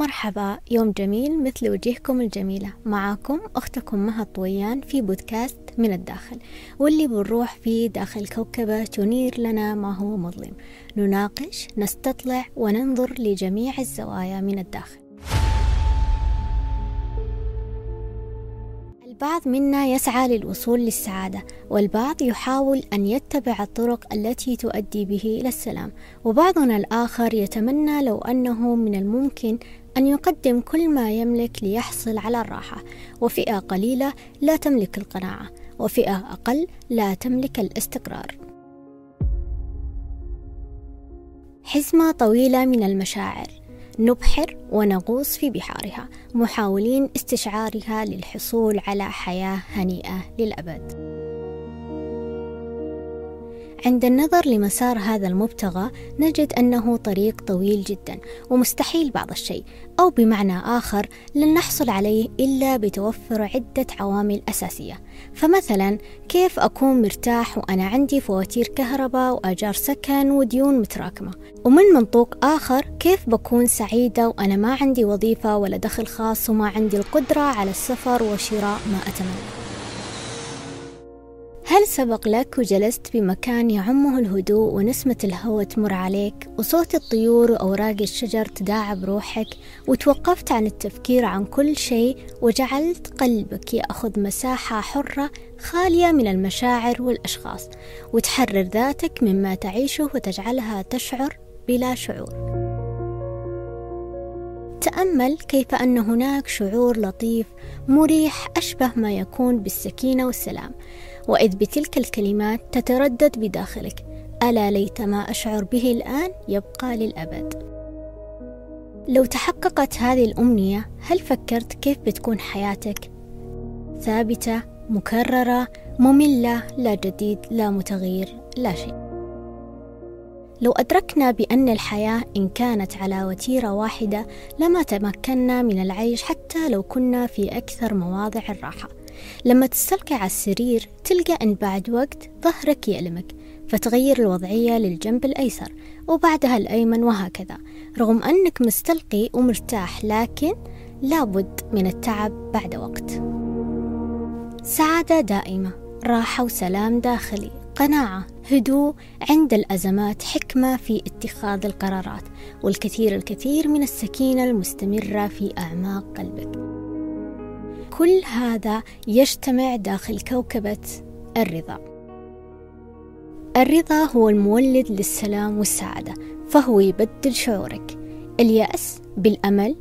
مرحبا يوم جميل مثل وجهكم الجميلة. معاكم أختكم مها طويان في بودكاست من الداخل واللي بنروح فيه داخل كوكبة تنير لنا ما هو مظلم. نناقش نستطلع وننظر لجميع الزوايا من الداخل. البعض منا يسعى للوصول للسعادة والبعض يحاول أن يتبع الطرق التي تؤدي به إلى السلام. وبعضنا الآخر يتمنى لو أنه من الممكن أن يقدم كل ما يملك ليحصل على الراحة. وفئة قليلة لا تملك القناعة وفئة أقل لا تملك الاستقرار. حزمة طويلة من المشاعر. نبحر ونغوص في بحارها محاولين استشعارها للحصول على حياة هنيئة للأبد. عند النظر لمسار هذا المبتغى نجد أنه طريق طويل جدا ومستحيل بعض الشيء أو بمعنى آخر لن نحصل عليه إلا بتوفر عدة عوامل أساسية. فمثلا كيف أكون مرتاح وأنا عندي فواتير كهرباء وأجار سكن وديون متراكمة؟ ومن منطوق آخر كيف بكون سعيدة وأنا ما عندي وظيفة ولا دخل خاص وما عندي القدرة على السفر وشراء ما أتمنى؟ هل سبق لك وجلست بمكان يعمه الهدوء ونسمة الهواء تمر عليك وصوت الطيور وأوراق الشجر تداعب روحك وتوقفت عن التفكير عن كل شيء وجعلت قلبك يأخذ مساحة حرة خالية من المشاعر والأشخاص وتحرر ذاتك مما تعيشه وتجعلها تشعر بلا شعور. تأمل كيف أن هناك شعور لطيف مريح أشبه ما يكون بالسكينة والسلام. وإذ بتلك الكلمات تتردد بداخلك ألا ليت ما أشعر به الآن يبقى للأبد لو تحققت هذه الأمنية هل فكرت كيف بتكون حياتك؟ ثابتة، مكررة، مملة، لا جديد، لا متغير، لا شيء. لو أدركنا بأن الحياة إن كانت على وتيرة واحدة لما تمكنا من العيش حتى لو كنا في أكثر مواضع الراحة لما تستلقي على السرير تلقى أن بعد وقت ظهرك يألمك فتغير الوضعية للجنب الأيسر وبعدها الأيمن وهكذا. رغم أنك مستلقي ومرتاح لكن لابد من التعب بعد وقت. سعادة دائمة راحة وسلام داخلي قناعة هدوء عند الأزمات حكمة في اتخاذ القرارات والكثير الكثير من السكينة المستمرة في أعماق قلبك. كل هذا يجتمع داخل كوكبة الرضا. الرضا هو المولد للسلام والسعادة فهو يبدل شعورك. اليأس بالأمل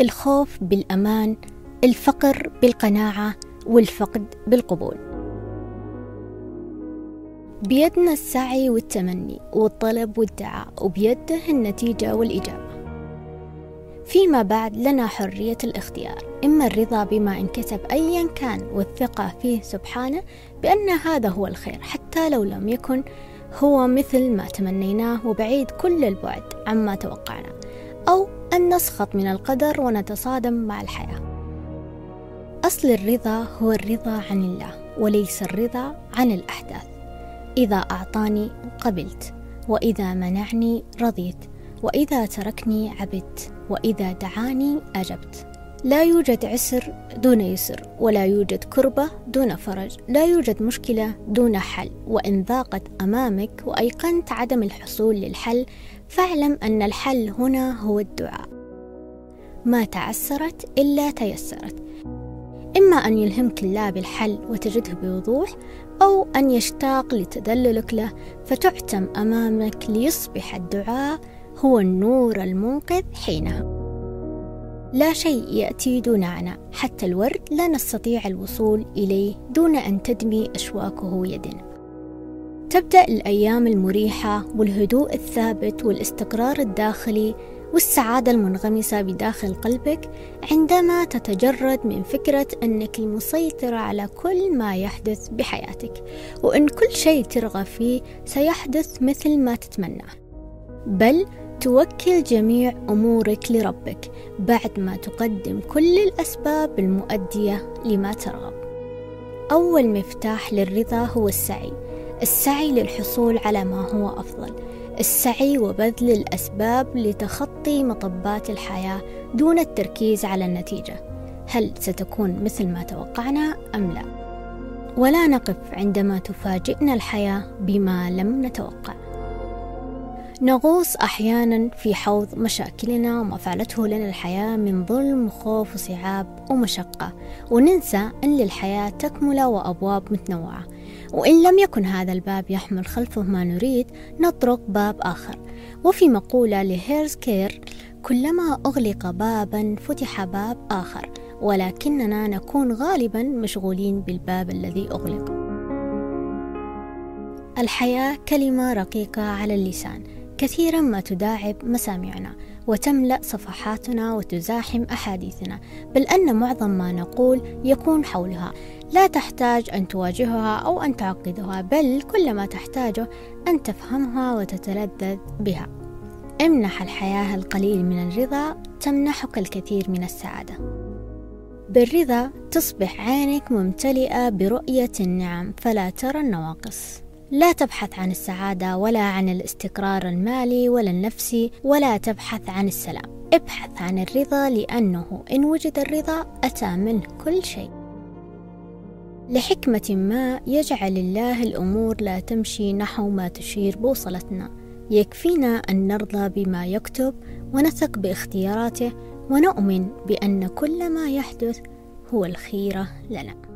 الخوف بالأمان الفقر بالقناعة والفقد بالقبول. بيدنا السعي والتمني والطلب والدعاء وبيده النتيجة والإجابة فيما بعد لنا حرية الاختيار إما الرضا بما انكتب أيا كان والثقة فيه سبحانه بأن هذا هو الخير حتى لو لم يكن هو مثل ما تمنيناه وبعيد كل البعد عما توقعنا أو أن نسخط من القدر ونتصادم مع الحياة. أصل الرضا هو الرضا عن الله وليس الرضا عن الأحداث. إذا أعطاني قبلت وإذا منعني رضيت. وإذا تركني عبدت وإذا دعاني أجبت. لا يوجد عسر دون يسر ولا يوجد كربة دون فرج. لا يوجد مشكلة دون حل. وإن ضاقت أمامك وأيقنت عدم الحصول للحل فاعلم أن الحل هنا هو الدعاء. ما تعسرت إلا تيسرت. إما أن يلهمك الله بالحل وتجده بوضوح أو أن يشتاق لتدللك له فتعتم أمامك ليصبح الدعاء هو النور المنقذ حينها. لا شيء يأتي دون عناء حتى الورد لا نستطيع الوصول إليه دون أن تدمي أشواكه يدنا. تبدأ الأيام المريحة والهدوء الثابت والاستقرار الداخلي والسعادة المنغمسة بداخل قلبك عندما تتجرد من فكرة أنك المسيطرة على كل ما يحدث بحياتك. وأن كل شيء ترغب فيه سيحدث مثل ما تتمناه بل توكل جميع أمورك لربك بعد ما تقدم كل الأسباب المؤدية لما ترغب. أول مفتاح للرضا هو السعي. السعي للحصول على ما هو أفضل. السعي وبذل الأسباب لتخطي مطبات الحياة دون التركيز على النتيجة. هل ستكون مثل ما توقعنا أم لا؟ ولا نقف عندما تفاجئنا الحياة بما لم نتوقع. نغوص أحيانا في حوض مشاكلنا وما فعلته لنا الحياة من ظلم وخوف وصعاب ومشقة. وننسى أن للحياة تكملة وأبواب متنوعة. وإن لم يكن هذا الباب يحمل خلفه ما نريد نطرق باب آخر. وفي مقولة لهيرز كير كلما أغلق بابا فتح باب آخر ولكننا نكون غالبا مشغولين بالباب الذي أغلق. الحياة كلمة رقيقة على اللسان. كثيرا ما تداعب مسامعنا وتملأ صفحاتنا وتزاحم أحاديثنا بل أن معظم ما نقول يكون حولها. لا تحتاج أن تواجهها أو أن تعقدها بل كل ما تحتاجه أن تفهمها وتتلذذ بها. امنح الحياة القليل من الرضا تمنحك الكثير من السعادة. بالرضا تصبح عينك ممتلئة برؤية النعم فلا ترى النواقص. لا تبحث عن السعادة ولا عن الاستقرار المالي ولا النفسي ولا تبحث عن السلام. ابحث عن الرضا لأنه إن وجد الرضا أتى منه كل شيء. لحكمة ما يجعل الله الأمور لا تمشي نحو ما تشير بوصلتنا. يكفينا أن نرضى بما يكتب ونثق باختياراته ونؤمن بأن كل ما يحدث هو الخيرة لنا.